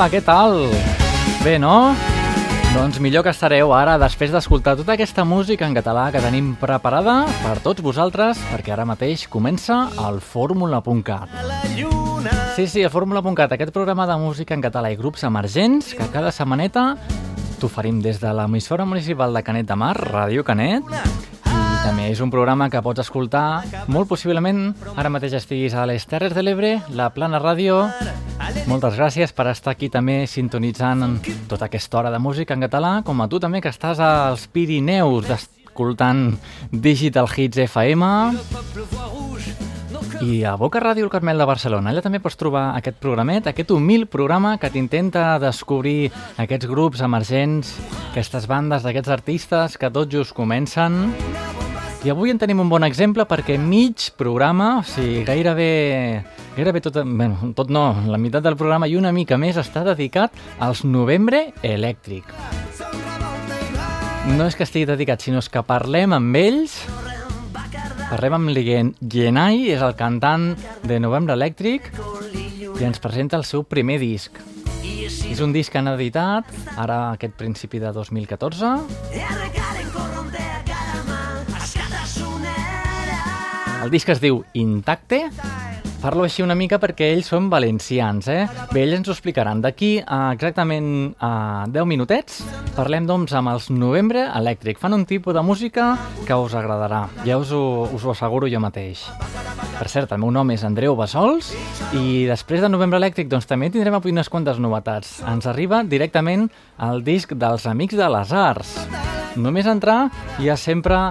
Hola, què tal? Bé, no? Doncs millor que estareu ara després d'escoltar tota aquesta música en català que tenim preparada per tots vosaltres, perquè ara mateix comença el Fórmula.cat. Sí, sí, el Fórmula.cat, aquest programa de música en català i grups emergents que cada setmaneta t'oferim des de l'emissora municipal de Canet de Mar, Ràdio Canet, també és un programa que pots escoltar molt possiblement ara mateix estiguis a les Terres de l'Ebre, la Plana Ràdio. Moltes gràcies per estar aquí també sintonitzant tota aquesta hora de música en català, com a tu també que estàs als Pirineus escoltant Digital Hits FM i a Boca Ràdio el Carmel de Barcelona. Allà també pots trobar aquest programet, aquest humil programa que t'intenta descobrir aquests grups emergents, aquestes bandes d'aquests artistes que tot just comencen. I avui en tenim un bon exemple perquè mig programa, o sigui, gairebé, gairebé tot, bueno, tot no, la meitat del programa i una mica més està dedicat als Novembre Elèctric. No és que estigui dedicat, sinó és que parlem amb ells Parlem amb Liguen Genai, és el cantant de Novembre Elèctric i ens presenta el seu primer disc. És un disc que han editat ara aquest principi de 2014 el disc es diu Intacte Parlo així una mica perquè ells són valencians, eh? Bé, ells ens ho explicaran. D'aquí a exactament a 10 minutets parlem, doncs, amb els Novembre Elèctric. Fan un tipus de música que us agradarà. Ja us ho, us ho asseguro jo mateix. Per cert, el meu nom és Andreu Bassols i després de Novembre Elèctric doncs, també tindrem avui unes quantes novetats. Ens arriba directament el disc dels Amics de les Arts. Només entrar hi ha sempre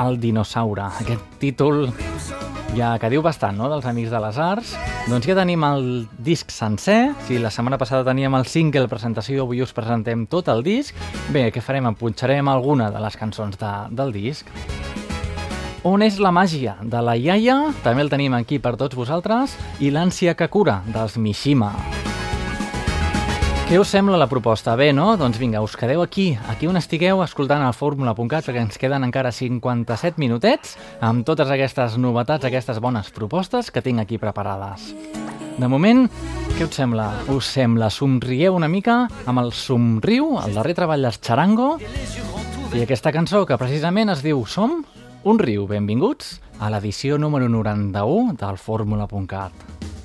el dinosaure, aquest títol ja que diu bastant, no?, dels Amics de les Arts. Doncs ja tenim el disc sencer. Si la setmana passada teníem el single presentació, avui us presentem tot el disc. Bé, què farem? Punxarem alguna de les cançons de, del disc. On és la màgia? De la iaia, també el tenim aquí per tots vosaltres, i l'ànsia que cura, dels Mishima. Què us sembla la proposta? Bé, no? Doncs vinga, us quedeu aquí, aquí on estigueu, escoltant el fórmula.cat, perquè ens queden encara 57 minutets amb totes aquestes novetats, aquestes bones propostes que tinc aquí preparades. De moment, què us sembla? Us sembla? Somrieu una mica amb el somriu, el darrer treball dels Charango, i aquesta cançó que precisament es diu Som un riu. Benvinguts a l'edició número 91 del fórmula.cat.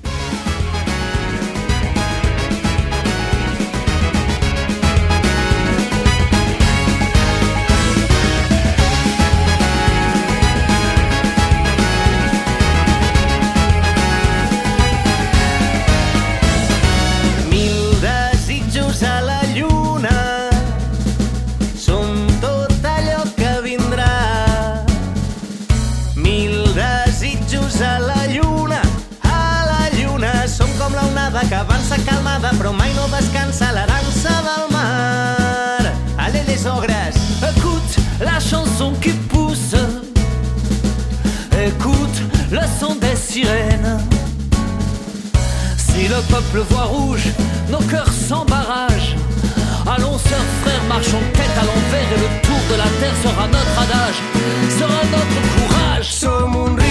Si le peuple voit rouge, nos cœurs sans barrage. Allons, sœurs, frères, marchons tête à l'envers et le tour de la terre sera notre adage, sera notre courage.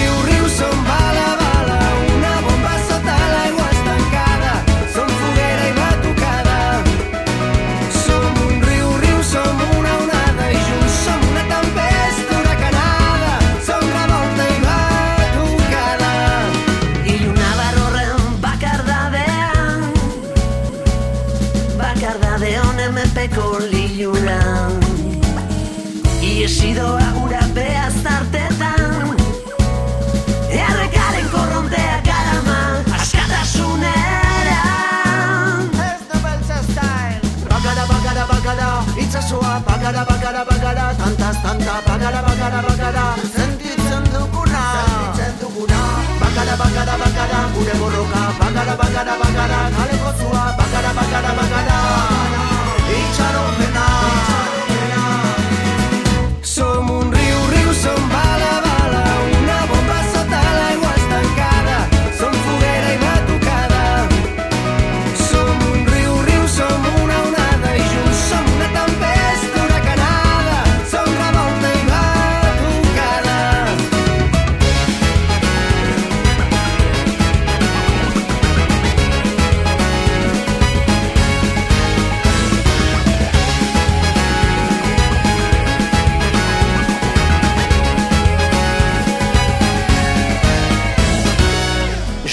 tanta bakara bakara bakara sentitzen dukuna sentitzen dukuna bakara bakara bakara gure borroka. Bakara bakara bakara kale gozua bakara bakara bakara itxaron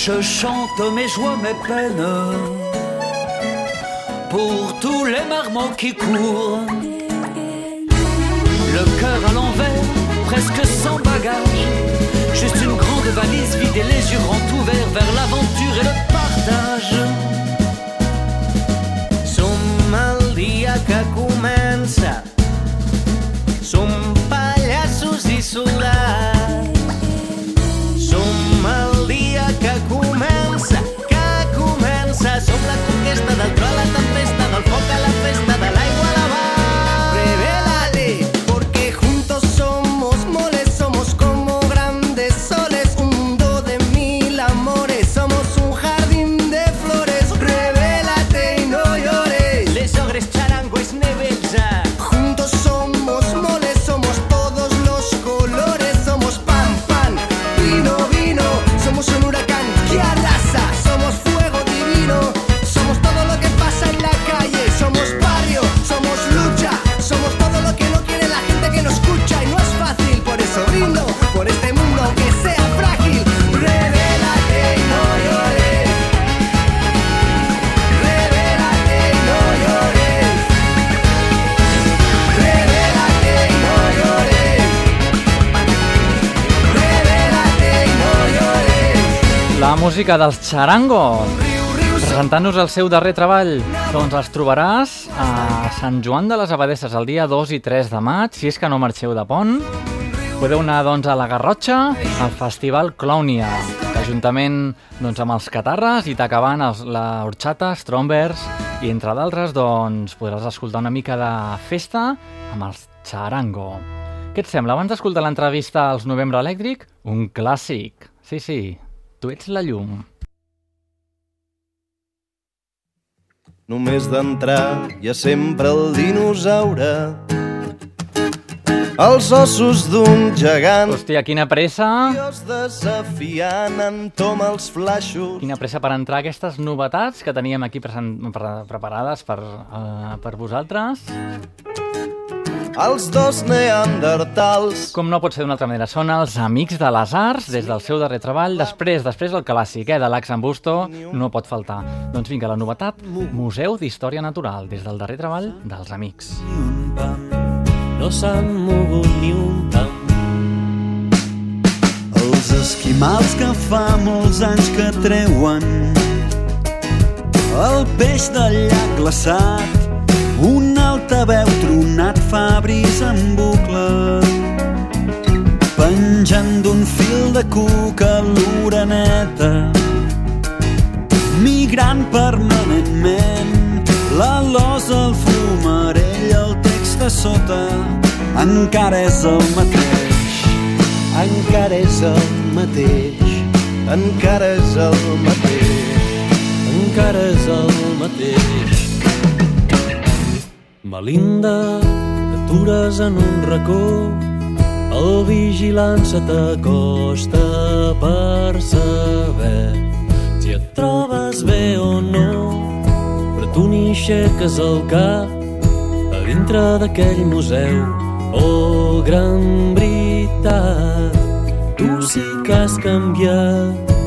Je chante mes joies, mes peines pour tous les marmots qui courent. Le cœur à l'envers, presque sans bagage. Juste une grande valise vide et les yeux grands ouverts vers l'aventure et le partage. Som el dia que comença. Som pallassos i. música dels Charango, presentant-nos el seu darrer treball. Doncs els trobaràs a Sant Joan de les Abadesses el dia 2 i 3 de maig, si és que no marxeu de pont. Podeu anar doncs, a la Garrotxa, al Festival Clownia, juntament doncs, amb els Catarres i t'acabant la Horchata, Strombers i entre d'altres doncs, podràs escoltar una mica de festa amb els Charango. Què et sembla? Abans d'escoltar l'entrevista als Novembre Elèctric, un clàssic. Sí, sí, tu ets la llum. Només d'entrar hi ha sempre el dinosaure els ossos d'un gegant Hòstia, quina pressa! Dios desafiant entoma els flaixos Quina pressa per entrar aquestes novetats que teníem aquí pre preparades per, uh, per vosaltres. Els dos neandertals Com no pot ser d'una altra manera, són els Amics de les Arts, des del seu darrer treball. Després, després el clàssic, eh, de l'Axan Busto, no pot faltar. Doncs vinga, la novetat, Museu d'Història Natural, des del darrer treball dels Amics. no s'han mogut ni un pam. Els esquimals que fa molts anys que treuen el peix del llac glaçat un altaveu tronat fa brisa en bucle. Penjant d'un fil de cuca l'oreneta migrant permanentment la losa, el fumarell, el text a sota encara és el mateix encara és el mateix encara és el mateix encara és el mateix Melinda, t'atures en un racó el vigilant se t'acosta per saber si et trobes bé o no. Però tu ni aixeques el cap a dintre d'aquell museu oh, gran veritat. Tu sí que has canviat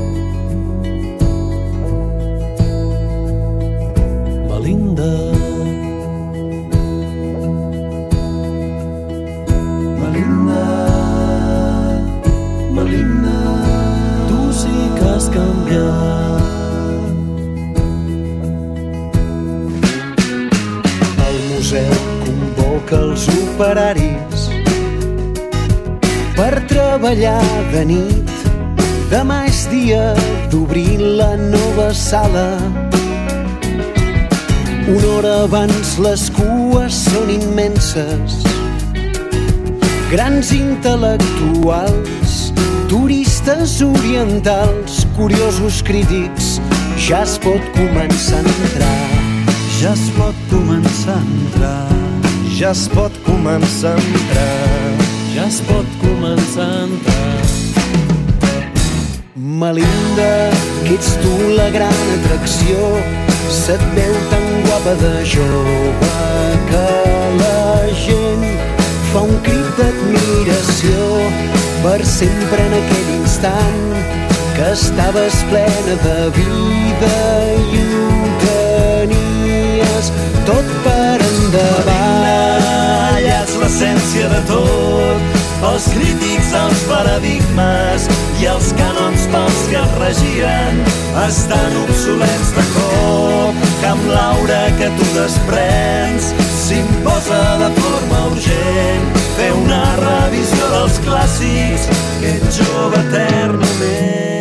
de nit. Demà és dia d'obrir la nova sala. Una hora abans les cues són immenses. Grans intel·lectuals, turistes orientals, curiosos crítics, ja es pot començar a entrar. ja es pot començar a entrar Ja es pot començar a entrar. ja es pot començar a entrar Melinda, que ets tu la gran atracció, se't veu tan guapa de jove que la gent fa un crit d'admiració per sempre en aquell instant que estaves plena de vida i ho tenies tot per endavant. Melinda, ets l'essència de tot, els crítics, els paradigmes i els canons pels que es regien estan obsolets de cop que amb l'aura que tu desprens. S'imposa de forma urgent fer una revisió dels clàssics que ets jove eternament.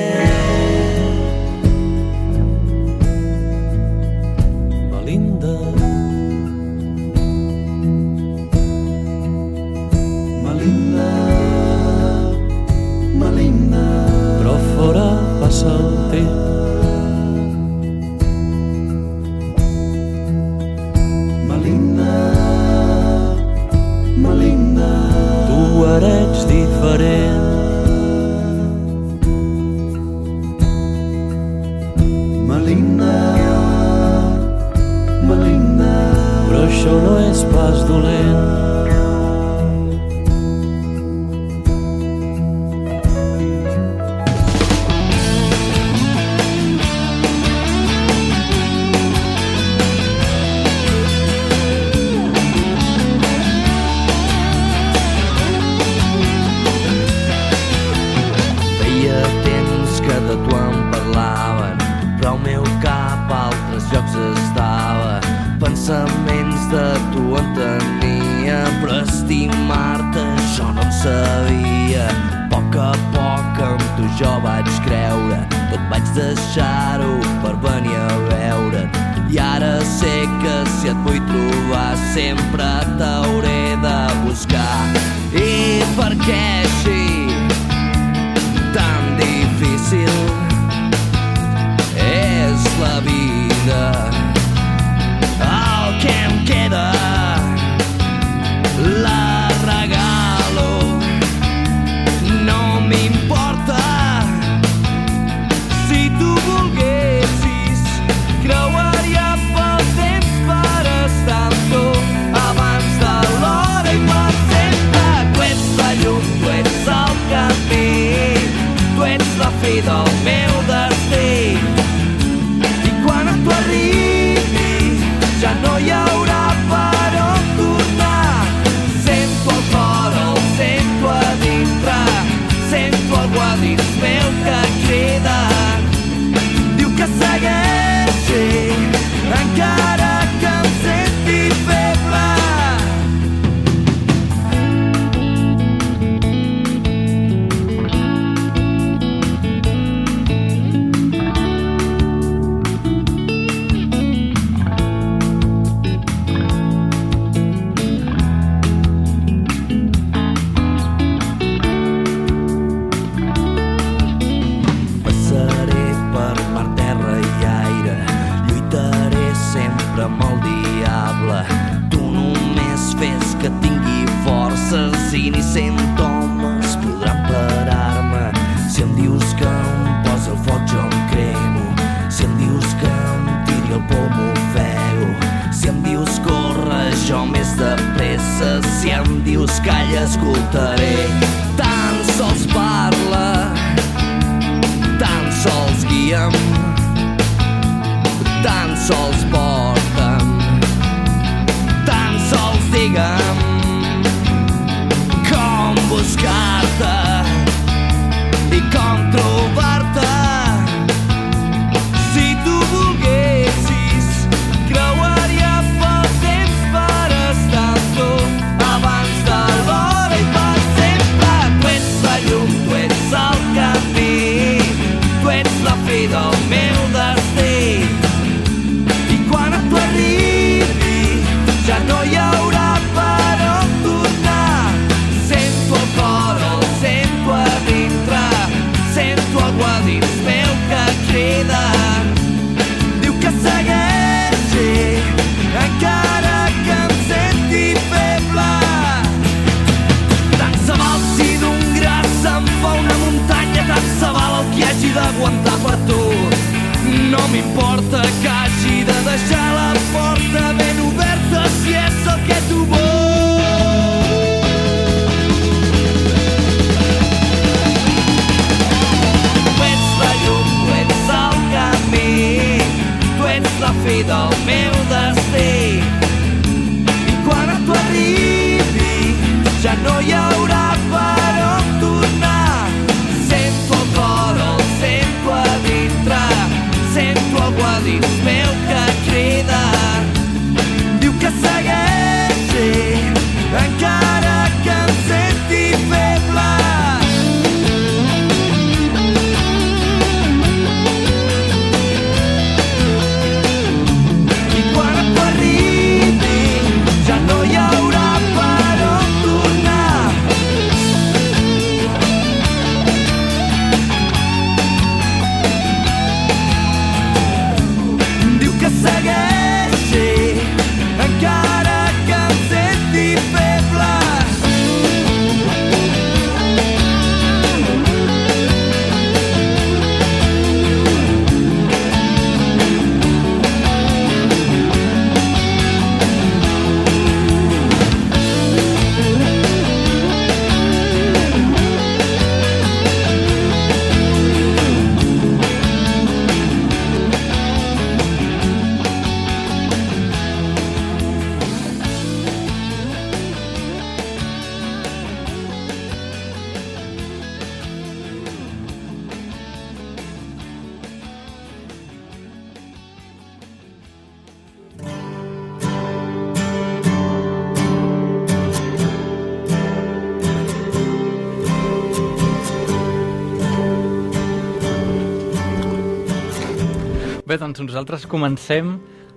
Doncs nosaltres comencem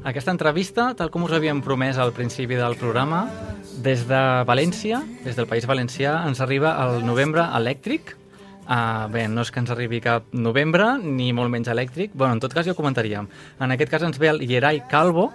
aquesta entrevista, tal com us havíem promès al principi del programa. Des de València, des del País Valencià, ens arriba el novembre elèctric. Uh, bé, no és que ens arribi cap novembre, ni molt menys elèctric. bueno, en tot cas ja ho comentaríem. En aquest cas ens ve el Yeray Calvo,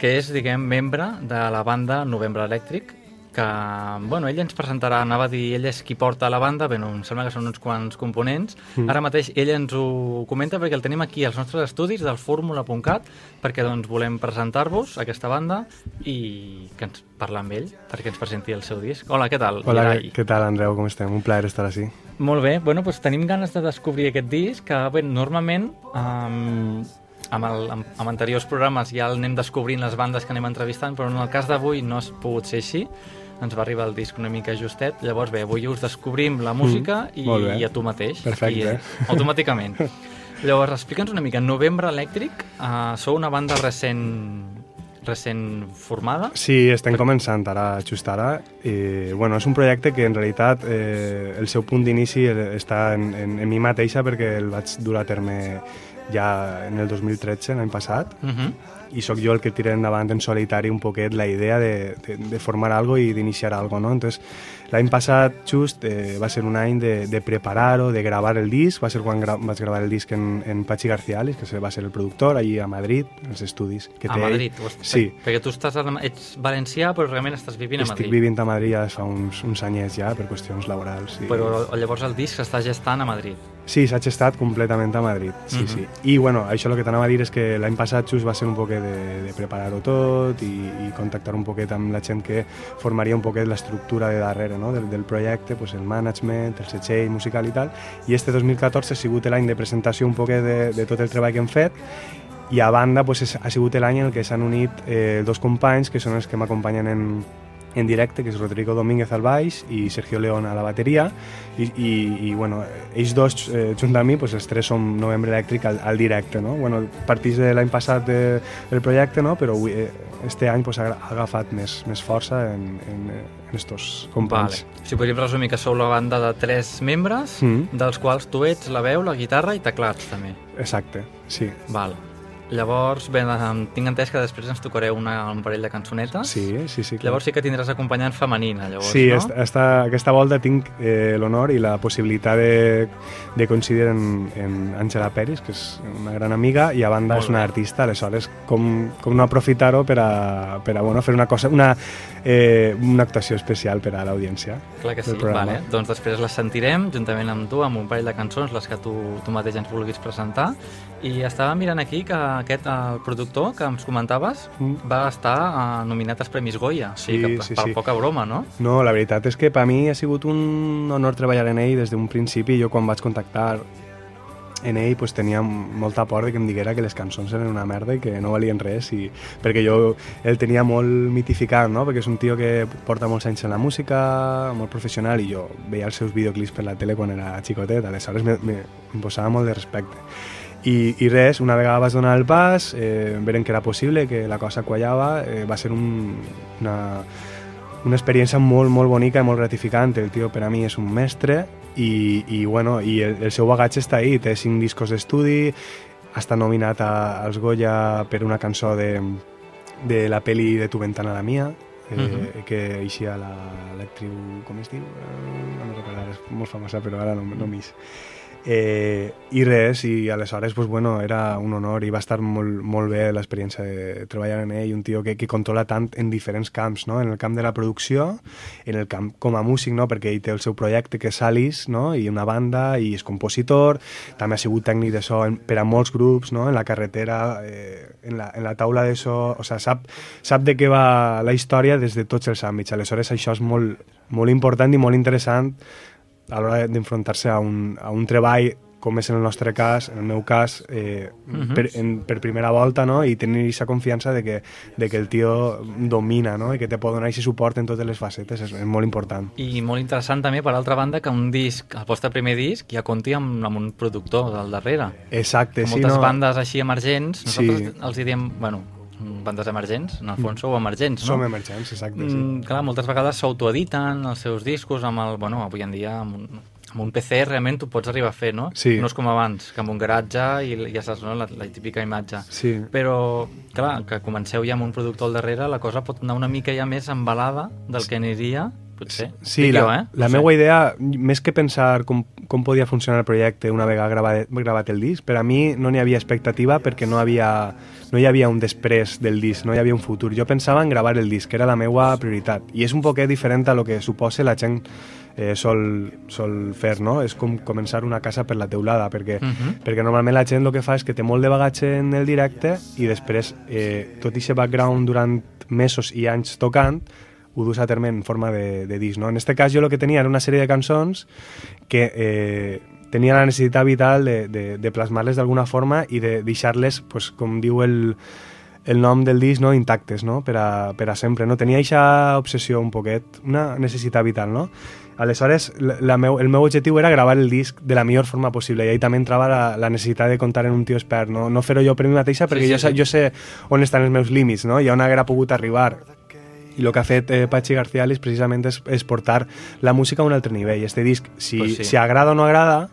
que és, diguem, membre de la banda Novembre Elèctric, que, bueno, ell ens presentarà, anava a dir, ell és qui porta la banda, bé, no, em sembla que són uns quants components. Mm. Ara mateix ell ens ho comenta perquè el tenim aquí als nostres estudis del fórmula.cat perquè doncs volem presentar-vos aquesta banda i que ens parlar amb ell perquè ens presenti el seu disc. Hola, què tal? Hola, Yeray? què tal, Andreu? Com estem? Un plaer estar així. Molt bé, bueno, doncs tenim ganes de descobrir aquest disc que bé, normalment um, amb, el, amb, amb anteriors programes ja anem descobrint les bandes que anem entrevistant, però en el cas d'avui no ha pogut ser així ens va arribar el disc una mica justet, llavors bé, avui us descobrim la música Mm, molt bé. i, i a tu mateix. Perfecte. I, eh, automàticament. llavors, explica'ns una mica, Novembre Elèctric, uh, sou una banda recent recent formada? Sí, estem començant ara, just ara. I, bueno, és un projecte que en realitat eh, el seu punt d'inici eh, està en, en, en mi mateixa perquè el vaig dur a terme ja en el 2013, l'any passat, Uh -huh. I sóc jo el que tira endavant en solitari un poquet la idea de, de, de formar algo i d'iniciar algo, no? Entonces, l'any passat, just, eh, va ser un any de, de preparar-ho, de gravar el disc, va ser quan gra vaig gravar el disc en, en Pachi Garcialis, que se- va ser el productor, allí a Madrid, als estudis que A té ell. Madrid. ho est- Sí, Perquè tu estàs, a- ets valencià, però realment estàs vivint a estic Madrid. vivint a Madrid ja fa uns, uns anyets ja, per qüestions laborals. I... Però llavors el disc s'està gestant a Madrid. Sí, s'ha gestat completament a Madrid, sí, Mhm. sí. I, bueno, això el que t'anava a dir és que l'any passat just va ser un poquet de, de preparar-ho tot i, i contactar un poquet amb la gent que formaria un poquet l'estructura de darrere no? del, del projecte, pues el management, el setxell musical i tal. I este 2014 ha sigut l'any de presentació un poquet de, de tot el treball que hem fet i a banda pues, ha sigut l'any en el que s'han unit eh, dos companys que són els que m'acompanyen en, en directe, que és Rodrigo Domínguez al baix i Sergio León a la bateria i, i, i bueno, ells dos eh, junt amb mi, pues, els tres som Novembre Elèctric al, al directe, no? Bueno, partís de l'any passat de, del projecte, no? però avui, eh, este any pues, ha, agafat més, més força en, en, en estos companys. Vale. Si podríem resumir que sou la banda de tres membres, Mm. dels quals tu ets la veu, la guitarra i teclats, també. Exacte, sí. Val. Llavors, bé, tinc entès que després ens tocareu una, un parell de cançonetes. Sí, sí, sí. clar. Llavors sí que tindràs acompanyant femenina, llavors, Sí, no? esta, esta, aquesta volta tinc eh, l'honor i la possibilitat de, de coincidir en, en Àngela Peris, que és una gran amiga, i a banda Molt és una bé. artista, aleshores com, com no aprofitar-ho per a, per a bueno, fer una cosa, una, eh, una actuació especial per a l'audiència. Clar que sí, vale. Doncs després les sentirem juntament amb tu, amb un parell de cançons, les que tu, tu mateix ens vulguis presentar. I estava mirant aquí que aquest, el productor que ens comentaves, Mm. va estar uh, nominat als Premis Goya. O sigui Sí, que sí, per sí. poca broma, no? No, la veritat és que per mi ha sigut un honor treballar en ell des d'un principi. Jo quan vaig contactar en ell pues, tenia molta por de que em diguera que les cançons eren una merda i que no valien res i, perquè jo el tenia molt mitificat no? perquè és un tio que porta molts anys en la música molt professional i jo veia els seus videoclips per la tele quan era xicotet aleshores em posava molt de respecte i, i res, una vegada vas donar el pas eh, veren que era possible, que la cosa quallava eh, va ser un, una, una experiència molt, molt bonica i molt gratificant. El tio per a mi és un mestre i, i, bueno, i el, el seu bagatge està ahí. Té cinc discos d'estudi, estat nominat a, als Goya per una cançó de, de la peli de Tu ventana a la mia, eh, Mhm. que eixia la- l'actriu, com es diu? Eh, no me recordo, ara, és molt famosa, però ara no, no m'ix. Eh, I res, i aleshores pues, bueno, era un honor i va estar molt, molt bé l'experiència de treballar en ell, un tio que, que controla tant en diferents camps, no? en el camp de la producció, en el camp com a músic, no? perquè ell té el seu projecte que és Salis, no? i una banda, i és compositor, també ha sigut tècnic de so en, per a molts grups, no? en la carretera, eh, en, la, en la taula de so, o sigui, sap, sap de què va la història des de tots els àmbits, aleshores això és molt, molt important i molt interessant a l'hora d'enfrontar-se a, un, a un treball com és en el nostre cas, en el meu cas, eh, Mhm. per, en, per primera volta, no? i tenir aquesta confiança de que, de que el tio domina no? i que te pot donar aquest suport en totes les facetes, és, és molt important. I molt interessant també, per altra banda, que un disc, el vostre primer disc, ja compti amb, amb un productor al darrere. Exacte, Que sí, moltes no? bandes així emergents, nosaltres Sí. els diem, bueno, bandes emergents, en el fons sou emergents, no? Som emergents, exacte, sí. Mm, clar, moltes vegades s'autoediten els seus discos amb el, bueno, avui en dia amb un, amb un PC realment tu pots arribar a fer, no? Sí. No és com abans, que amb un garatge i ja saps, no? La, la típica imatge. Sí. Però, clar, que comenceu ja amb un productor al darrere, la cosa pot anar una mica ja més embalada del que aniria, potser. Sí, la, jo, eh? la No meva idea, més que pensar com, com podia funcionar el projecte una vegada gravat, gravat el disc, per a mi no n'hi havia expectativa perquè no, havia, no hi havia un després del disc, no hi havia un futur. Jo pensava en gravar el disc, que era la meva prioritat. I és un poquet diferent a lo que suposa la gent eh, sol, sol fer, no? És com començar una casa per la teulada, perquè, Mhm. perquè normalment la gent el que fa és que té molt de bagatge en el directe i després eh, tot aquest background durant mesos i anys tocant ho dus a terme en forma de, de disc. No? En este cas jo el que tenia era una sèrie de cançons que eh, tenia la necessitat vital de, de, de plasmar-les d'alguna forma i de deixar-les, pues, com diu el, el nom del disc, no? intactes, no? Per, a, per a sempre. No? Tenia aquesta obsessió un poquet, una necessitat vital, no? Aleshores, la, la meu, el meu objectiu era gravar el disc de la millor forma possible i ahí també entrava la, la necessitat de comptar en un tio expert, no, no fer-ho jo per mi mateixa perquè sí, jo, sé, sí. jo sé on estan els meus límits no? i on haguera pogut arribar i el que ha fet eh, Patxi Garcialis precisament és, és portar la música a un altre nivell. Este disc, si, Pues sí. sí. si agrada o no agrada,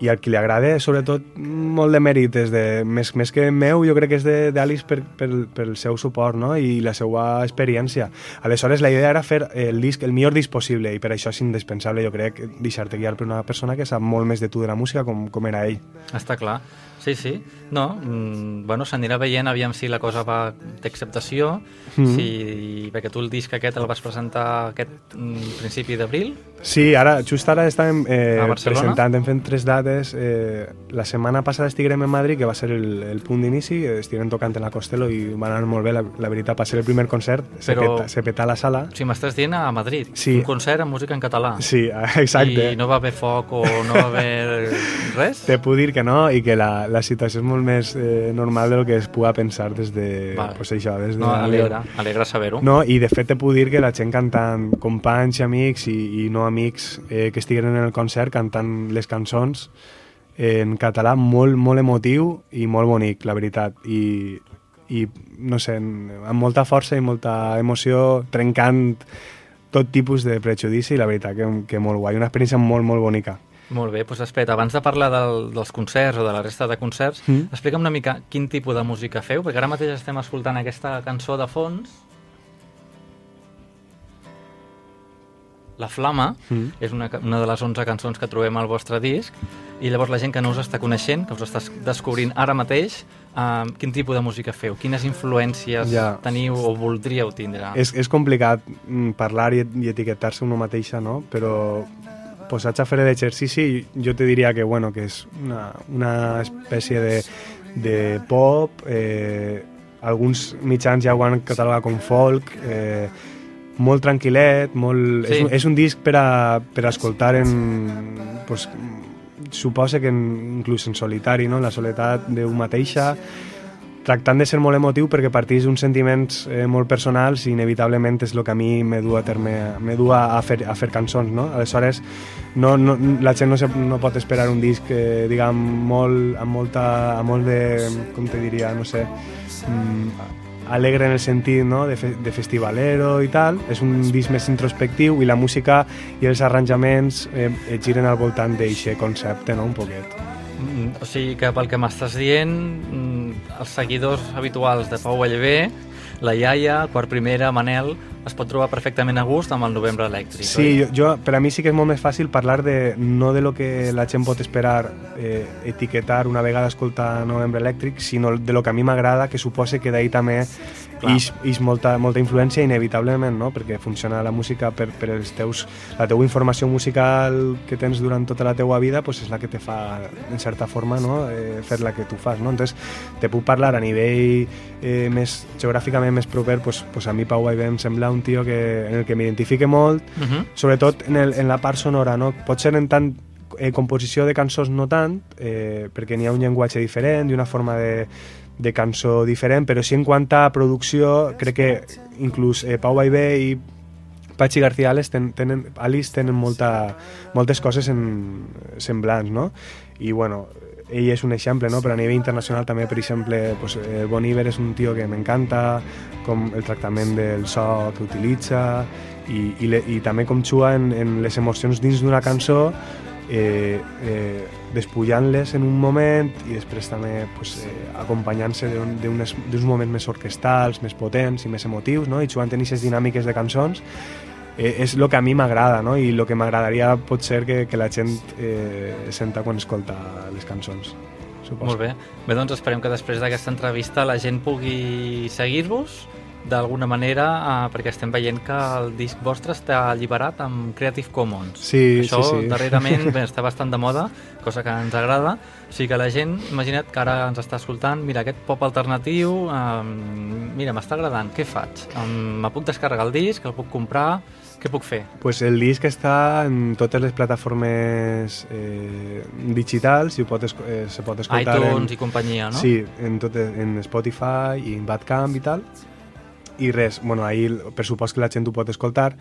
i al qui li agrada, sobretot, molt de mèrit és de, més, més que meu, jo crec que és d'Alice per, per, pel seu suport no? i la seva experiència. Aleshores, la idea era fer el disc el millor disc possible i per això és indispensable, jo crec, deixar-te guiar per una persona que sap molt més de tu de la música com, com era ell. Està clar. Sí, sí. No, mm, bueno, s'anirà veient aviam si la cosa va d'acceptació, Mhm. si... perquè tu el disc aquest el vas presentar aquest mm, principi d'abril, Sí, ara, just ara estàvem eh, presentant, hem fet tres dates. Eh, la setmana passada estiguem en Madrid, que va ser el, el punt d'inici, eh, estiguem tocant en la Costello i va anar molt bé, la, la veritat, va ser el primer concert, se, Però- peta, se petà la sala. sigui, m'estàs dient a Madrid, Sí. un concert amb música en català. Sí, exacte. I no va haver foc o no va haver res? Te puc dir que no i que la, la situació és molt més eh, normal del que es pugui pensar des de, Vale. pues això, des de No, alegra, alegra saber-ho. No, i de fet te puc dir que la gent cantant, companys i amics i, i no amics eh, que estiguen en el concert cantant les cançons en català molt, molt emotiu i molt bonic, la veritat. I, i no sé, amb molta força i molta emoció, trencant tot tipus de prejudici i la veritat que, que molt guai, una experiència molt, molt bonica. Molt bé, doncs espera, abans de parlar del, dels concerts o de la resta de concerts, Mm. explica'm una mica quin tipus de música feu, perquè ara mateix estem escoltant aquesta cançó de fons. La Flama Mm. és una, una de les 11 cançons que trobem al vostre disc i llavors la gent que no us està coneixent, que us està descobrint ara mateix, uh, quin tipus de música feu, quines influències Ja. teniu o voldríeu tindre. És, és complicat mm, parlar i, i etiquetar-se una mateixa, no? Però posats a fer l'exercici, jo te diria que, bueno, que és una, una espècie de, de pop, eh, alguns mitjans ja ho han catalogat com folk, eh, molt tranquil·let, molt... Sí. És, un- és un disc per a, per a escoltar en... Pues, suposa que en, inclús en solitari, no? la soledat d'un mateixa, tractant de ser molt emotiu perquè partís d'uns sentiments eh, molt personals i inevitablement és el que a mi me du a terme me du a, fer, a fer cançons no? aleshores no, no, la gent no, se, no pot esperar un disc eh, diguem molt, amb molta amb molt de, com te diria, no sé mm, alegre en el sentit no? de, fe, de festivalero i tal és un disc més introspectiu i la música i els arranjaments eh, giren al voltant d'aquest concepte no? un poquet O sigui que pel que m'estàs dient, mm, els seguidors habituals de Pau Vallvé, la iaia, quart primera, Manel, es pot trobar perfectament a gust amb el novembre elèctric, Sí, oi? jo, jo, per a mi sí que és molt més fàcil parlar de no de lo que la gent pot esperar eh, etiquetar una vegada escolta Novembre Elèctric, sinó de lo que a mi m'agrada, que suposa que d'ahir també. Ix, ix molta, molta influència inevitablement, no? perquè funciona la música per, per els teus, la teua informació musical que tens durant tota la teua vida pues és la que te fa, en certa forma, no? eh, fer la que tu fas. No? Entonces, te puc parlar a nivell eh, més geogràficament més proper, pues, pues a mi Pau Vallvé em sembla un tio que, en el que m'identifique molt, Uh -huh. sobretot en, el, en la part sonora, no? Pot ser en tant eh, composició de cançons no tant, eh, perquè n'hi ha un llenguatge diferent i una forma de, de cançó diferent, però sí en quant a producció, crec que inclús eh, Pau Vallvé i Pachi García Alice ten, tenen, Alice tenen molta, moltes coses en, semblants, no? I, bueno, ell és un exemple, no? però a nivell internacional també, per exemple, pues, eh, Bon Iver és un tio que m'encanta, com el tractament del so que utilitza, i, i, le, i també com xua en, en les emocions dins d'una cançó eh, eh, despullant-les en un moment i després també pues, eh, acompanyant-se d'uns moments més orquestals, més potents i més emotius, no? i jugant en aquestes dinàmiques de cançons eh, és el que a mi m'agrada no? i el que m'agradaria pot ser que, que la gent eh, senta quan escolta les cançons. Suposo. Molt bé. Bé, doncs esperem que després d'aquesta entrevista la gent pugui seguir-vos d'alguna manera, eh, perquè estem veient que el disc vostre està alliberat amb Creative Commons. Sí, Això sí, sí. darrerament bé, està bastant de moda, cosa que ens agrada. O sigui que la gent, imagina't que ara ens està escoltant, mira, aquest pop alternatiu, eh, mira, m'està agradant, què faig? Em, me puc descarregar el disc, el puc comprar, què puc fer? Pues el disc està en totes les plataformes eh, digitals i ho pot, eh, se pot escoltar iTunes en, i companyia, no? Sí, en, tot, en Spotify i en Bandcamp i tal. I res, bueno, ahir per supost que la gent ho pot escoltar.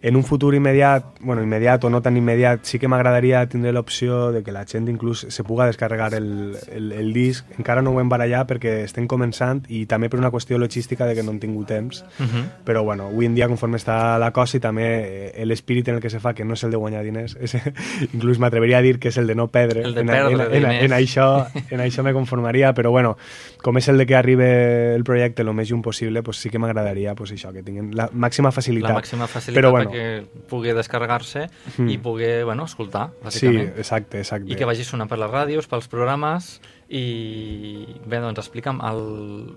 En un futur immediat, bueno, immediat o no tan immediat, sí que m'agradaria tindre l'opció de que la gent inclús se puga descarregar el, el, el disc. Encara no ho hem barallat perquè estem començant i també per una qüestió logística de que no hem tingut temps. Uh -huh. Però bueno, avui en dia, conforme està la cosa i també eh, l'espírit en el que se fa, que no és el de guanyar diners, és, inclús m'atreviria a dir que és el de no perdre. El de en, perdre en, en, diners. en, això, en això me conformaria, però bueno, com és el de que arribe el projecte el més junt possible, pues sí que m'agradaria pues això, que tinguin la màxima facilitat. La màxima facilitat Però bueno, perquè pugui descarregar-se Mm. i pugui, bueno, escoltar, sí, bàsicament. exacte, exacte. I que vagi sonant per les ràdios, pels programes i bé, doncs explica'm el,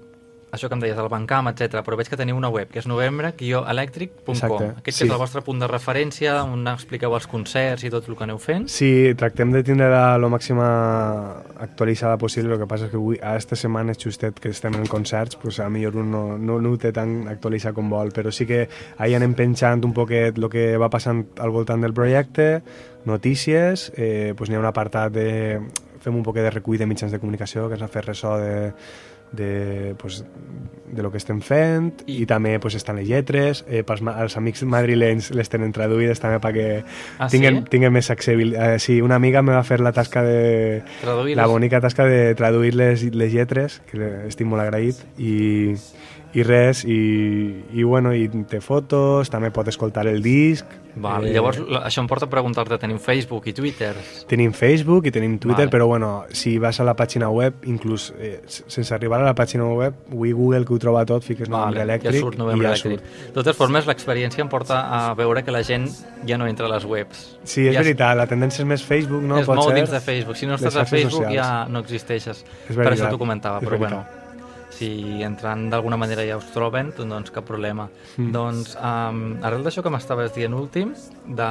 això que em deies, el Bancam, etc. Però veig que teniu una web, que és novembre-electric.com. Aquest sí. és el vostre punt de referència, on expliqueu els concerts i tot el que aneu fent. Sí, tractem de tindre-la lo màxima actualitzada possible, el que passa és que avui, a aquesta setmana justet que estem en concerts, pues a millor un no, no, no ho té tan actualitzat com vol, però sí que ahí anem penjant un poquet el que va passant al voltant del projecte, notícies, eh, pues n'hi ha un apartat de... fem un poquet de recull de mitjans de comunicació que ens ha fet ressò de, de, pues, de lo que estem fent i, I- també pues, estan les lletres eh, pels els amics madrilenys les tenen traduïdes també perquè Ah, sí? tinguen, tinguen més accessibilitat. Eh, sí, una amiga me va fer la tasca de... Traduir La bonica tasca de traduir les, les lletres, que estic molt agraït, i, i res, i, i bueno, i té fotos, també pot escoltar el disc. Val, eh, Llavors, la- això em porta a preguntar-te, teniu Facebook i Twitter? Tenim Facebook i tenim Twitter, Vale. però bueno, si vas a la pàgina web, inclús eh, sense arribar a la pàgina web, avui Google que ho troba tot, fiques novembre elèctric ja surt novembre i ja elèctric. surt. De totes formes, l'experiència em porta a veure que la gent ja no entra a les webs. Sí, és ja veritat, la tendència és més Facebook, no? es Pot mou ser? dins de Facebook. Si no estàs a Facebook socials. ja no existeixes. És per veritat, això t'ho comentava, però veritat. bueno, si entrant d'alguna manera ja us troben, doncs cap problema. Mm. Doncs, um, arrel d'això que m'estaves dient últim, de,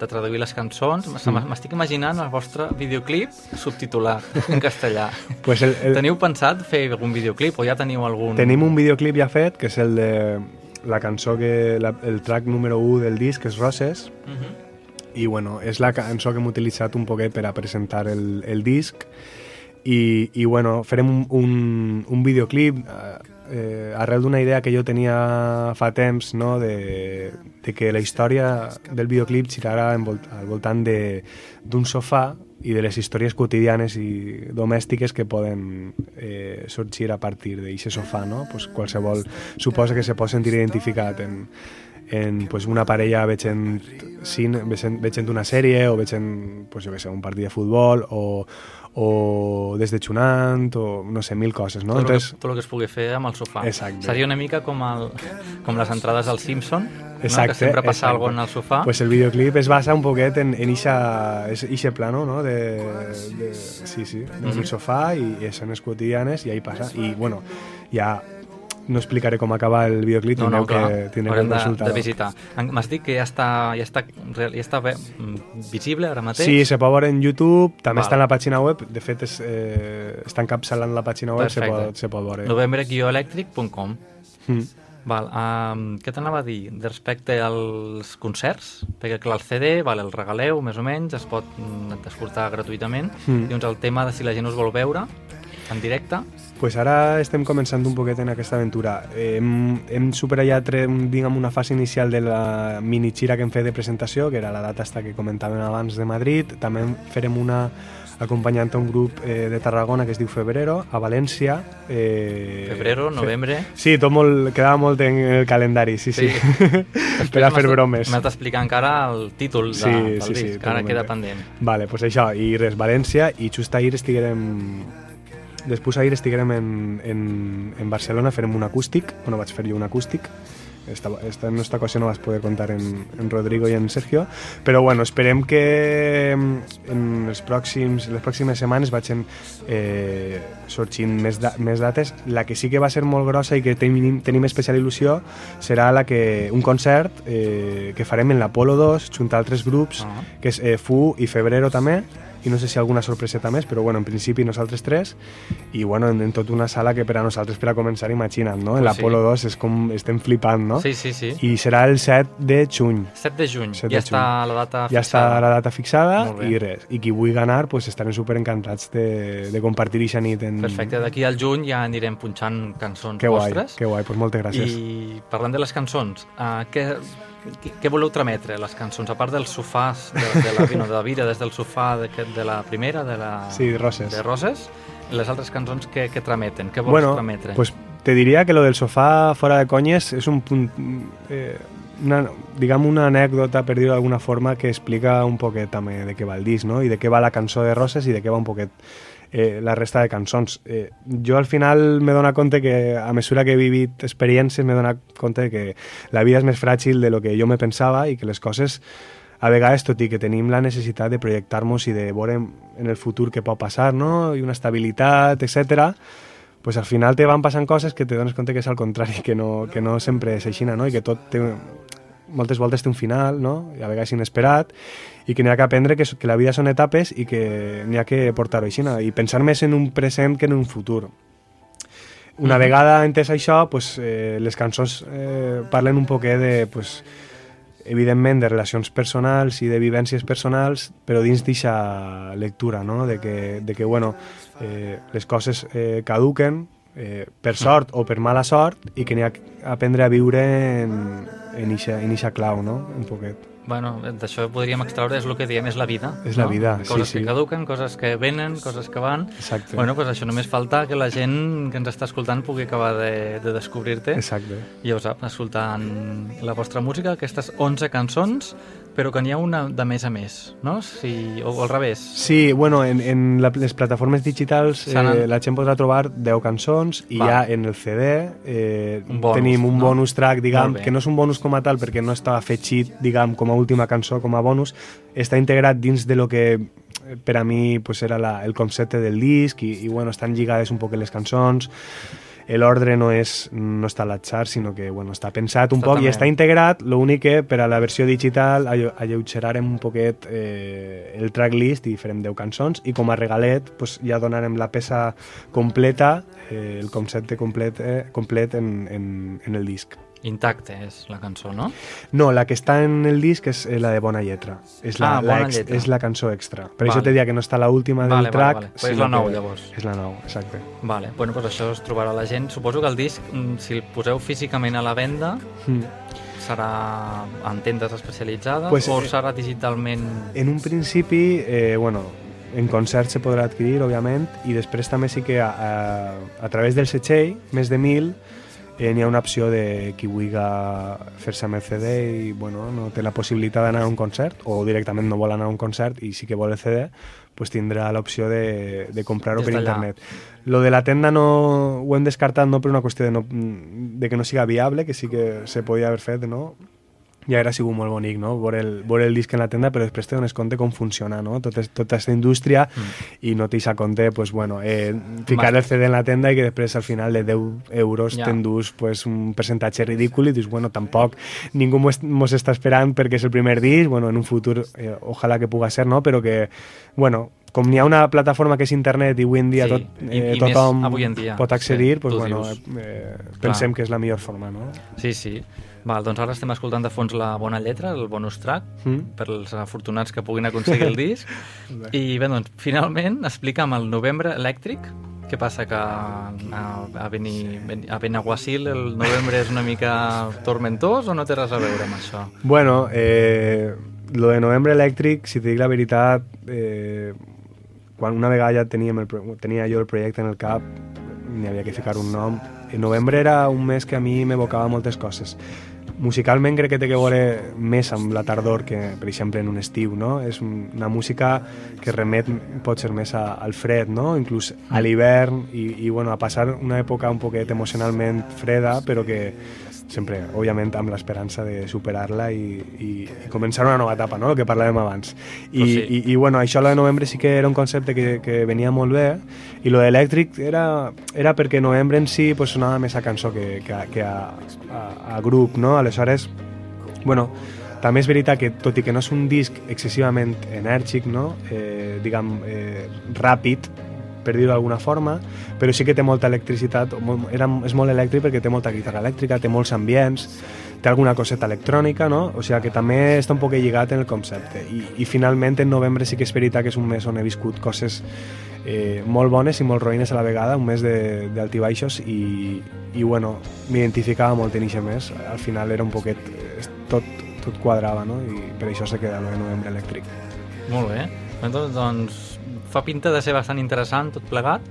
de traduir les cançons, Mm. m'estic imaginant el vostre videoclip subtitulat en castellà. Pues el, el, Teniu pensat fer algun videoclip o ja teniu algun... Tenim un videoclip ja fet, que és el de la cançó que... La, el track número 1 del disc, és Roses, Uh -huh. i bueno, és la cançó que hem utilitzat un poquet per a presentar el, el disc i, i bueno, farem un, un, un videoclip eh, eh, arrel d'una idea que jo tenia fa temps no? de, de que la història del videoclip girara en al voltant d'un sofà i de les històries quotidianes i domèstiques que poden eh, sorgir a partir d'aquest sofà, no? Pues qualsevol suposa que se pot sentir identificat en, en pues, una parella veient, cine, veient, veient una sèrie o veient pues, jo què sé, un partit de futbol o, o des de xunant o no sé, mil coses, no? Tot, Entonces, que, tot el que es pugui fer amb el sofà. Exacte. Seria una mica com, el, com les entrades al Simpson, Exacte, no? que sempre passa exacte. alguna en el sofà. Pues el videoclip es basa un poquet en, en ixa, ixe plano, no? De, de, sí, sí, del Mhm. sofà i, i escenes quotidianes i ahí passa. I, bueno, ja no explicaré com acaba el videoclip, no, no, clar, que, tindreu haurem que de, de visitar. M'has dit que ja està, ja està, ja està bé, visible ara mateix? Sí, se pot veure en YouTube, també Val. està en la pàgina web, de fet és, eh, està encapçalant la pàgina web, se Perfecte. pot, se pot veure. novembre-electric.com Mm. Val, um, què t'anava a dir respecte als concerts? Perquè clar, el CD, vale, el regaleu més o menys, es pot mm, escoltar gratuïtament. Mm. Llavors el tema de si la gent us vol veure, en directe. pues ara estem començant un poquet en aquesta aventura. Hem, hem superat ja diguem, una fase inicial de la mini xira que hem fet de presentació, que era la data esta que comentàvem abans de Madrid. També farem una acompanyant un grup eh, de Tarragona que es diu Febrero, a València. Eh, Febrero, novembre... Sí, tot molt, quedava molt en el calendari, sí, sí. sí. per a fer bromes. M'has d'explicar encara el títol de, Sí, del sí, sí, disc, tot ara queda pendent. Vale, pues això, i res, València, i just ahir estiguérem... Després ahir estiguérem en, en, en Barcelona, farem un acústic, bueno, vaig fer jo un acústic, esta, esta, en esta ocasió no vas poder contar en, en Rodrigo i en Sergio, però bueno, esperem que en els pròxims, les pròximes setmanes vagin eh, sorgint més, da, més dates. La que sí que va ser molt grossa i que tenim, tenim especial il·lusió serà la que, un concert eh, que farem en l'Apolo 2, junt a altres grups, Ah. que és eh, Fu i Febrero també, i no sé si alguna sorpreseta més, però bueno, en principi nosaltres tres, i bueno, en, en tota una sala que per a nosaltres per a començar, imagina't, no? Pues l'Apolo sí. 2 és com estem flipant, no? Sí, sí, sí. I serà el 7 de juny. 7 de juny, 7 ja de està la data Ja està fixada. la data fixada i res. I qui vulgui ganar, pues, estarem super encantats de, de compartir aquesta nit. En... Perfecte, d'aquí al juny ja anirem punxant cançons Que guai, vostres. que guai, pues moltes gràcies. I parlant de les cançons, uh, què, què, voleu trametre, les cançons? A part dels sofàs de, de la, no, de la vida, des del sofà de, de la primera, de la... Sí, Roses. De Roses, les altres cançons que, que trameten? Què vols bueno, trametre? pues te diria que lo del sofà fora de conyes és un punt... Eh, una, diguem una anècdota, per dir-ho d'alguna forma, que explica un poquet també de què va el disc, no? I de què va la cançó de Roses i de què va un poquet eh, la resta de cançons. Eh, jo al final m'he donat compte que a mesura que he vivit experiències m'he donat compte que la vida és més fràgil de lo que jo me pensava i que les coses a vegades, tot i que tenim la necessitat de projectar-nos i de veure en el futur què pot passar, no? i una estabilitat, etc pues al final te van passant coses que te dones compte que és al contrari, que no, que no sempre és així, no? i que tot té, moltes voltes té un final, no? i a vegades inesperat, i que n'hi ha que aprendre que, que la vida són etapes i que n'hi ha que portar-ho així, i pensar més en un present que en un futur. Una vegada entès això, pues, eh, les cançons eh, parlen un poquet de, pues, evidentment, de relacions personals i de vivències personals, però dins d'aquesta lectura, no? de, que, de que bueno, eh, les coses eh, caduquen, eh, per sort o per mala sort, i que n'hi ha que aprendre a viure en, en ixa, en ixa clau, no? un poquet. Bueno, d'això podríem extraure, és el que diem, és la vida. És la no? vida, Coses sí, sí. que caduquen, coses que venen, coses que van. Exacte. Bueno, pues això només falta que la gent que ens està escoltant pugui acabar de, de descobrir-te. Exacte. I ja ho sap, escoltant la vostra música, aquestes 11 cançons, però que n'hi ha una de més a més, no? Si, o, o al revés. Sí, bueno, en, en la, les plataformes digitals eh, la gent podrà trobar 10 cançons i Va. ja en el CD eh, Un bonus, tenim un no? bonus track, diguem, que no és un bonus com a tal perquè no està afegit, diguem, com a última cançó, com a bonus, està integrat dins de lo que eh, per a mi pues, era la, el concepte del disc i, i bueno, estan lligades un poc les cançons l'ordre no, és, no està a l'atzar, sinó que bueno, està pensat un Està poc i també- està integrat, l'únic que per a la versió digital alle- alleugerarem un poquet eh, el tracklist i farem 10 cançons i com a regalet pues, ja donarem la peça completa, eh, el concepte complet, eh, complet en, en, en el disc. Intacte és la cançó, no? No, la que està en el disc és eh, la de Bona Lletra. És la, Ah, la Bona Lletra. És la cançó extra. Per Vale. això te dia que no està l'última del Vale, vale, track. vale. Però és la nou, llavors. És la nou, exacte. Vale, bueno, doncs això es trobarà la gent. Suposo que el disc, mm, si el poseu físicament a la venda, Mm. serà en tendes especialitzades Pues, o eh, serà digitalment... En un principi, eh, bueno, en concert se podrà adquirir, òbviament, i després també sí que a, a, a través del setxell, més de mil, eh, n'hi ha una opció de qui vulgui fer-se amb el CD i bueno, no té la possibilitat d'anar a un concert o directament no vol anar a un concert i sí que vol el CD, pues tindrà l'opció de, de comprar-ho per internet. Lo de la tenda no ho hem descartat no per una qüestió de, no, de que no siga viable, que sí que se podia haver fet, no? Ja era sigut molt bonic, no? Veure el, veure el disc en la tenda, però després te dones compte com funciona, no? Tot és, tota aquesta indústria mm. i no t'hi compte, pues, bueno, eh, ficar Mas- el CD en la tenda i que després al final de 10 euros Ja. t'endús pues, un percentatge ridícul i dius, bueno, tampoc ningú mos, està esperant perquè és el primer disc, bueno, en un futur eh, ojalà que puga ser, no? Però que, bueno, com n'hi ha una plataforma que és internet i avui en dia Sí, tot, i- eh, i més tothom avui en dia, pot accedir, sí, pues, bueno, eh, pensem que és la millor forma, no? Sí, sí. Val, doncs ara estem escoltant de fons la bona lletra, el bonus track, Mm. per als afortunats que puguin aconseguir el disc. I bé, doncs, finalment, explica'm el novembre elèctric, Què passa, que a, a, Beni, a Benaguasil el novembre és una mica tormentós o no té res a veure amb això? Bueno, eh, lo de novembre elèctric, si te dic la veritat, eh, quan una vegada ja teníem el, tenia jo el projecte en el cap, n'hi havia que ficar un nom. En novembre era un mes que a mi m'evocava moltes coses. Musicalment crec que té que veure més amb la tardor que, per exemple, en un estiu, no? És un- una música que remet pot ser més a, al fred, no? Inclús a l'hivern i, i bueno, a passar una època un poquet emocionalment freda, però que sempre, òbviament, amb l'esperança de superar-la i, i, i començar una nova etapa, no? El que parlàvem abans. I, Pues sí. i, i bueno, això lo de novembre sí que era un concepte que, que venia molt bé i lo d'elèctric era, era perquè novembre en si pues, sonava més a cançó que, que, a, que a, a, a grup, no? Aleshores, bueno, també és veritat que, tot i que no és un disc excessivament enèrgic, no? eh, diguem, eh, ràpid, per dir-ho d'alguna forma, però sí que té molta electricitat, era, és molt elèctric perquè té molta guitarra elèctrica, té molts ambients, té alguna coseta electrònica, no? O sigui que també està un poc lligat en el concepte. I, i finalment en novembre sí que és veritat que és un mes on he viscut coses eh, molt bones i molt roïnes a la vegada, un mes d'altibaixos i, i bueno, m'identificava molt en aquest mes. Al final era un poquet... eh, tot, tot quadrava, no? I per això se queda el novembre elèctric. Molt bé. Doncs, doncs fa pinta de ser bastant interessant tot plegat.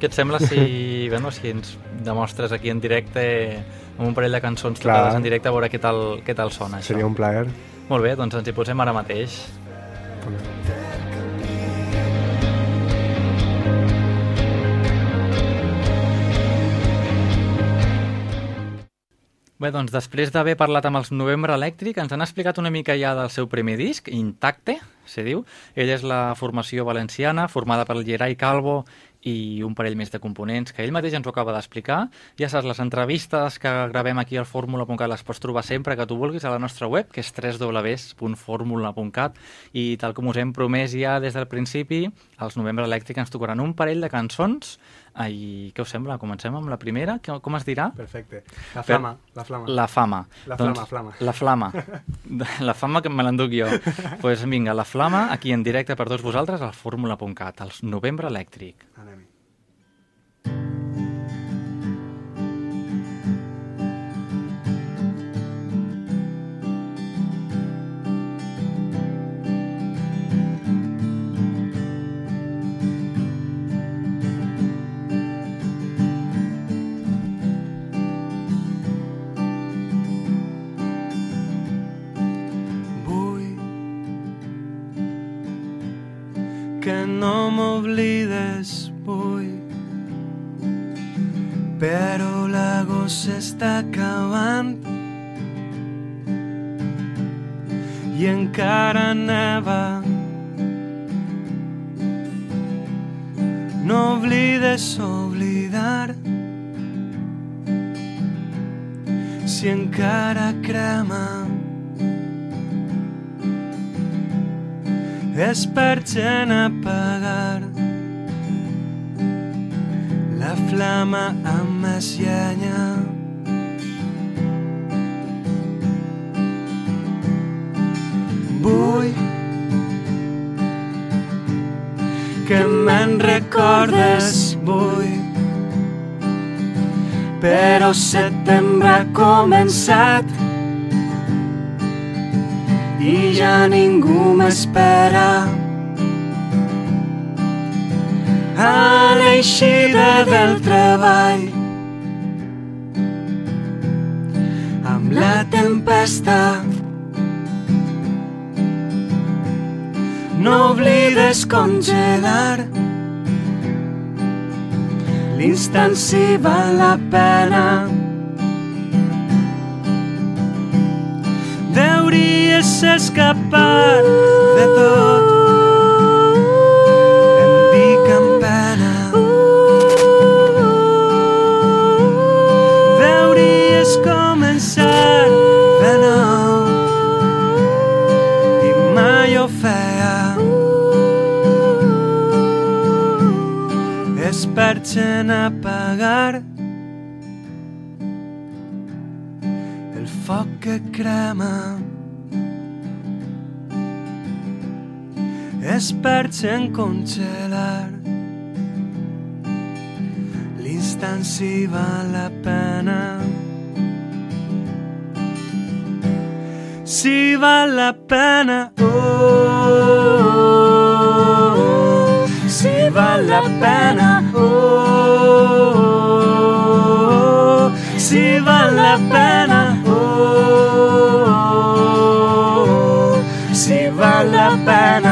Què et sembla si, bueno, si ens demostres aquí en directe amb un parell de cançons Clar. tocades en directe a veure què tal, què tal sona això? Seria un plaer. Molt bé, doncs ens hi posem ara mateix. Bé, doncs després d'haver parlat amb els Novembre Elèctric, ens han explicat una mica ja del seu primer disc, Intacte, se diu. Ell és la formació valenciana, formada per Gerai Calvo i un parell més de components que ell mateix ens ho acaba d'explicar. Ja saps, les entrevistes que gravem aquí al fórmula.cat les pots trobar sempre que tu vulguis a la nostra web, que és www.formula.cat i tal com us hem promès ja des del principi, els Novembre Elèctric ens tocaran un parell de cançons i què us sembla? Comencem amb la primera? Com es dirà? Perfecte. La Per- flama, la flama. La fama. La Doncs, flama, flama. La flama. La fama que me l'enduc jo. Doncs pues vinga, la flama, aquí en directe per tots vosaltres al fórmula.cat, als Novembre Elèctric. Anem-hi. Que no m'oblides, vull però l'agost s'està acabant i encara neva no oblides oblidar. Si encara crema per gent apagar. La flama amb més llenya. Vull que me'n recordes, vull. Però setembre ha començat i ja ningú m'espera. A l'eixida del treball amb la tempesta no oblides congelar l'instant si val la pena Deuries escapar de tot. Em començar gent apagar el foc que crema és per gent congelar l'instant si val la pena. Si val la pena, oh, oh, oh. si val la pena, oh, oh, oh. si val la pena, oh, oh, oh. si val la pena,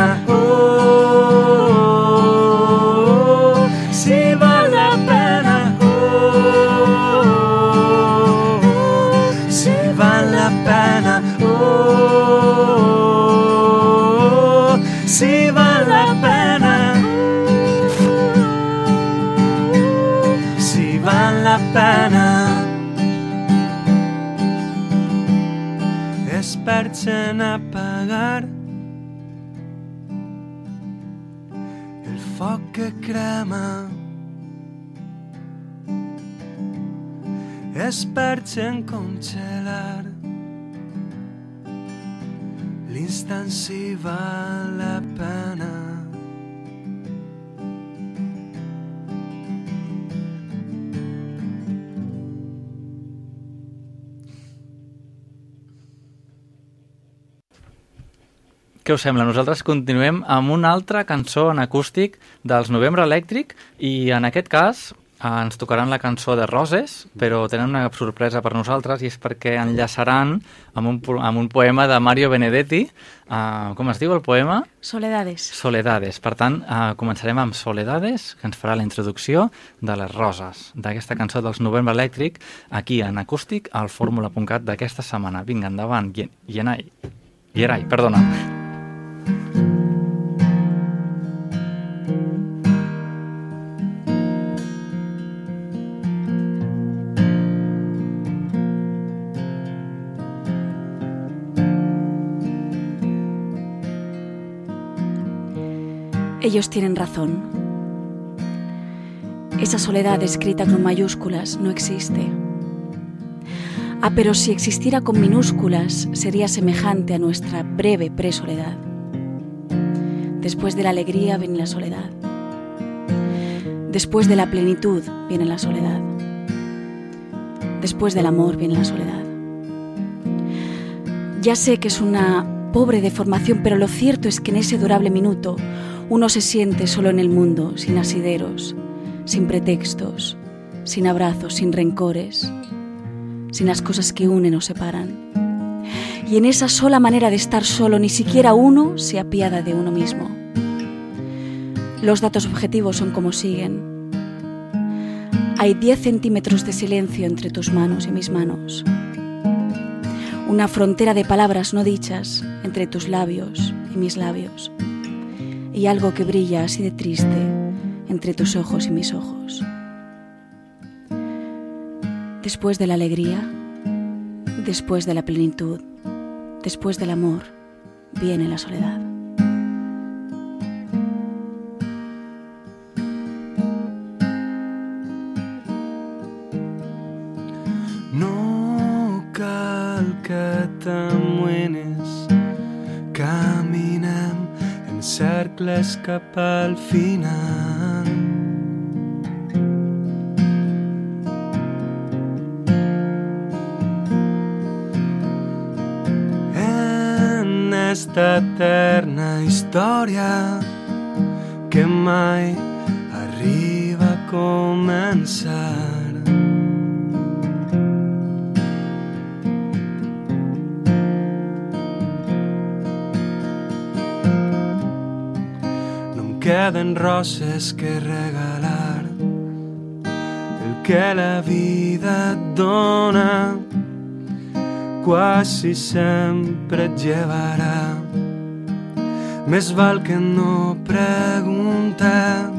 Experts en congelar l'instant si val la pena. Què us sembla? Nosaltres continuem amb una altra cançó en acústic dels Novembre Elèctric i en aquest cas ens tocaran la cançó de Roses, però tenen una sorpresa per nosaltres i és perquè enllaçaran amb un, amb un poema de Mario Benedetti. Uh, com es diu el poema? Soledades. Soledades. Per tant, uh, començarem amb Soledades, que ens farà la introducció de les roses, d'aquesta cançó dels Novembre Elèctric, aquí en acústic, al fórmula.cat d'aquesta setmana. Vinga, endavant, Yen- Yenai. Yerai, perdona. Ellos tienen razón. Esa soledad escrita con mayúsculas no existe. Ah, pero si existiera con minúsculas sería semejante a nuestra breve presoledad. Después de la alegría viene la soledad. Después de la plenitud viene la soledad. Después del amor viene la soledad. Ya sé que es una pobre deformación, pero lo cierto es que en ese durable minuto uno se siente solo en el mundo, sin asideros, sin pretextos, sin abrazos, sin rencores, sin las cosas que unen o separan. Y en esa sola manera de estar solo, ni siquiera uno se apiada de uno mismo. Los datos objetivos son como siguen. Hay 10 centímetros de silencio entre tus manos y mis manos. Una frontera de palabras no dichas entre tus labios y mis labios. Y algo que brilla así de triste entre tus ojos y mis ojos. Después de la alegría, después de la plenitud, después del amor, viene la soledad. Cercles cap al final. En esta eterna història que mai arriba a començar. Queden roses que regalar. El que la vida et dona quasi sempre et llevarà. Més val que no preguntar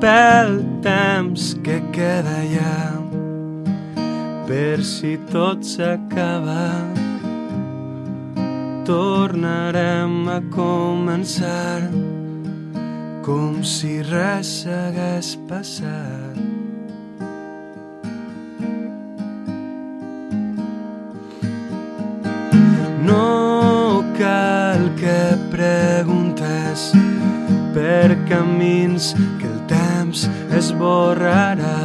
pel temps que queda allà per si tot s'acaba tornarem a començar com si res hagués passat. No cal que preguntes per camins que el temps esborrarà.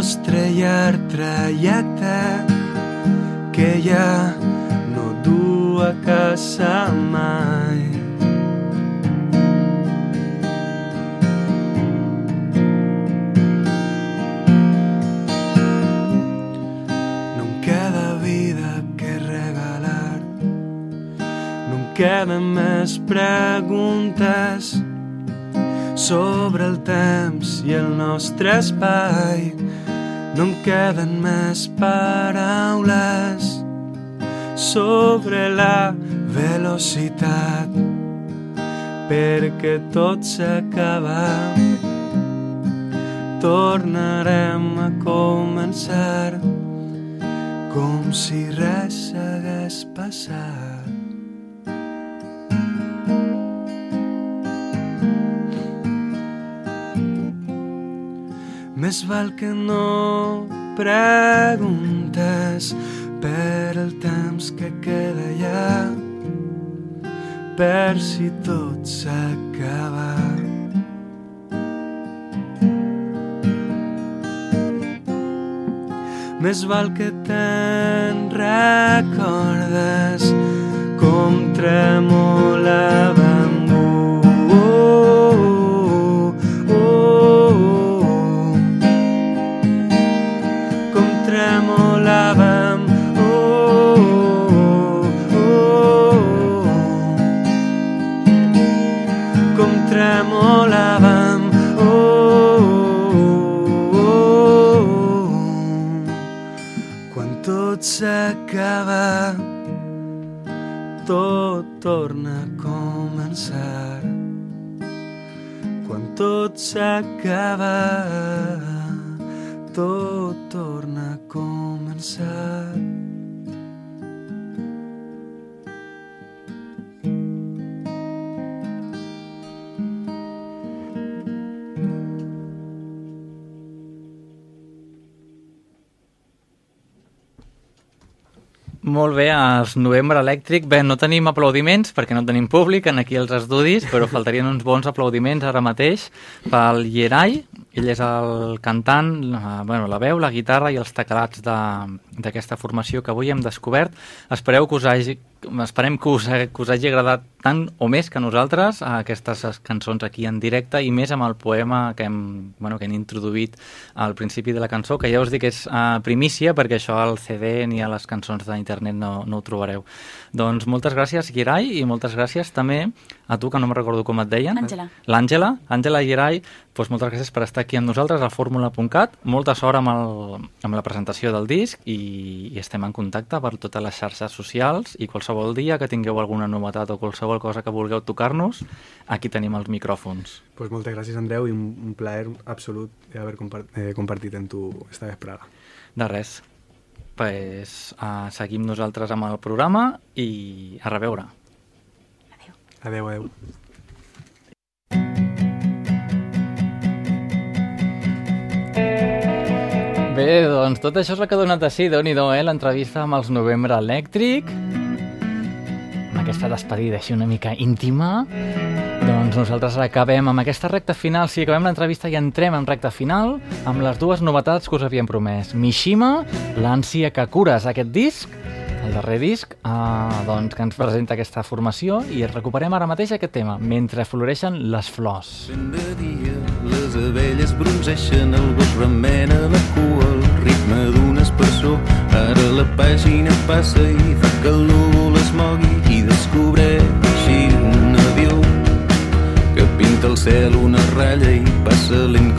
Nostre llarg trajecte que ja no du a casa mai. No em queda vida que regalar, no em queden més preguntes sobre el temps i el nostre espai. No em queden més paraules sobre la velocitat perquè tot s'acaba. Tornarem a començar com si res s'hagués passat. Més val que no preguntes per el temps que queda allà, per si tot s'acaba. Més val que te'n recordes com tremolàvem. S'acaba, tot torna a començar. Quan tot s'acaba, tot Molt bé, els Novembre Elèctric. Bé, no tenim aplaudiments perquè no tenim públic en aquí als estudis, però faltarien uns bons aplaudiments ara mateix pel Yeray. Ell és el cantant, la, bueno, la veu, la guitarra i els teclats d'aquesta formació que avui hem descobert. Espereu que us hagi, esperem que us, que us hagi agradat tant o més que nosaltres a aquestes cançons aquí en directe i més amb el poema que hem, bueno, que hem introduït al principi de la cançó, que ja us dic que és uh, primícia perquè això al CD ni a les cançons d'internet no, no ho trobareu. Doncs moltes gràcies, Girai, i moltes gràcies també a tu, que no me recordo com et deien. Àngela. L'Àngela, Àngela Girai, doncs moltes gràcies per estar aquí amb nosaltres a fórmula.cat. Molta sort amb, el, amb la presentació del disc i, i estem en contacte per totes les xarxes socials i qualsevol dia que tingueu alguna novetat o qualsevol cosa que vulgueu tocar-nos, aquí tenim els micròfons. Pues moltes gràcies, Andreu, i un, un plaer absolut haver compart eh, compartit amb tu esta vesprada. De res. Pues, uh, seguim nosaltres amb el programa i a reveure. Adeu, adeu. Bé, doncs tot això és el que ha donat de si, déu nhi eh? l'entrevista amb els Novembre Elèctric. Amb aquesta despedida així una mica íntima. Doncs nosaltres acabem amb aquesta recta final. Si acabem l'entrevista i entrem en recta final amb les dues novetats que us havíem promès. Mishima, l'ànsia que cures aquest disc, el darrer disc, eh, doncs, que ens presenta aquesta formació i recuperem ara mateix aquest tema, mentre floreixen les flors. De dia, les abelles bronzeixen, el gos remena la cua, el ritme d'un espessor. Ara la pàgina passa i fa que el núvol es mogui i descobreixi un avió que pinta el cel una ratlla i passa lent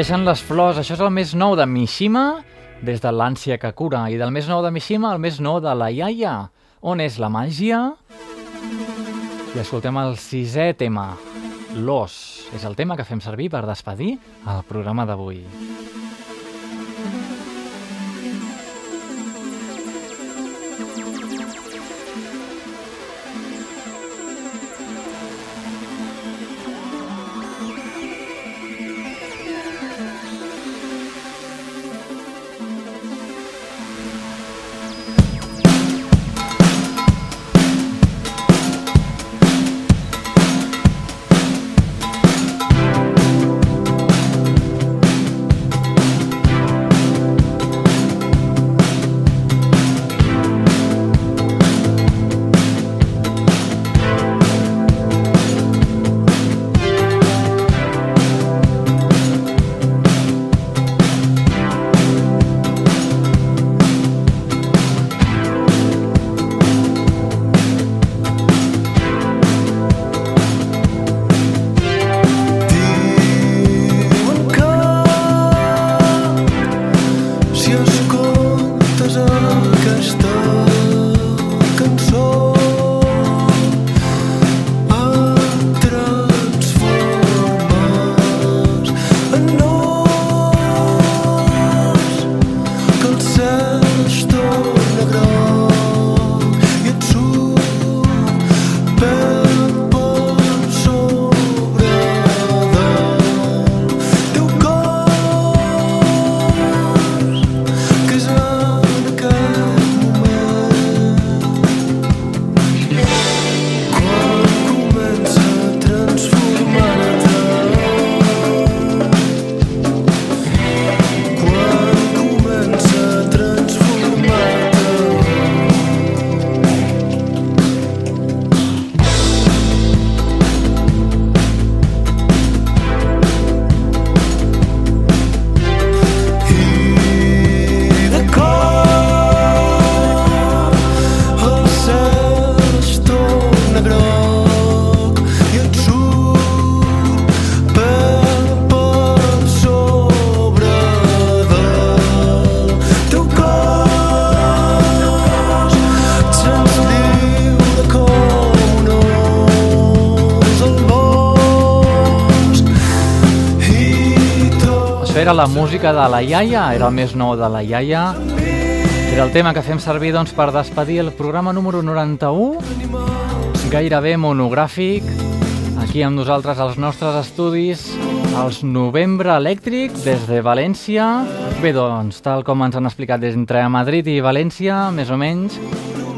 floreixen les flors, això és el més nou de Mishima, des de l'ànsia que cura, i del més nou de Mishima al més nou de la iaia. On és la màgia? I escoltem el sisè tema, l'os. És el tema que fem servir per despedir el programa d'avui. Diuen era la música de la iaia, era el més nou de la iaia. Era el tema que fem servir doncs, per despedir el programa número 91, gairebé monogràfic, aquí amb nosaltres als nostres estudis, els Novembre Elèctric, des de València. Bé, doncs, tal com ens han explicat des entre Madrid i València, més o menys,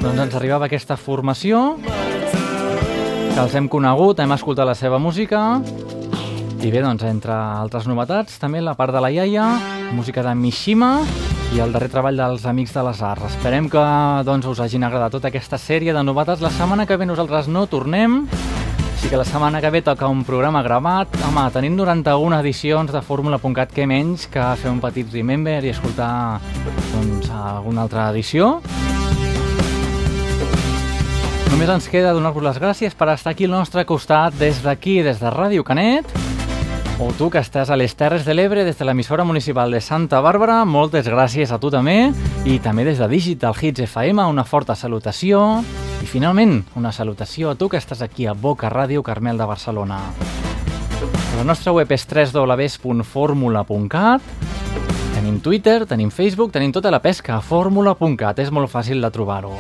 doncs ens arribava aquesta formació que els hem conegut, hem escoltat la seva música i bé, doncs, entre altres novetats, també la part de la iaia, música de Mishima i el darrer treball dels Amics de les Arts. Esperem que doncs, us hagin agradat tota aquesta sèrie de novetats. La setmana que ve nosaltres no tornem, així que la setmana que ve toca un programa gravat. Home, tenim 91 edicions de Fórmula.cat, que menys que fer un petit remember i escoltar doncs, alguna altra edició. Només ens queda donar-vos les gràcies per estar aquí al nostre costat des d'aquí, des de Ràdio Canet, o tu que estàs a les Terres de l'Ebre des de l'emissora municipal de Santa Bàrbara, moltes gràcies a tu també, i també des de Digital Hits FM, una forta salutació, i finalment, una salutació a tu que estàs aquí a Boca Ràdio Carmel de Barcelona. La nostra web és www.formula.cat Tenim Twitter, tenim Facebook, tenim tota la pesca a fórmula.cat, és molt fàcil de trobar-ho.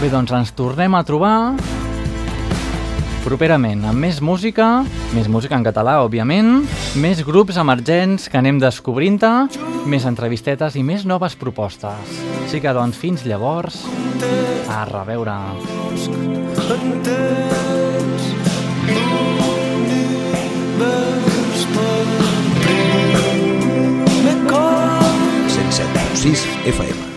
Bé, doncs ens tornem a trobar properament amb més música, més música en català, òbviament, més grups emergents que anem descobrint-te, més entrevistetes i més noves propostes. Així que, doncs, fins llavors, a reveure. Sense FM.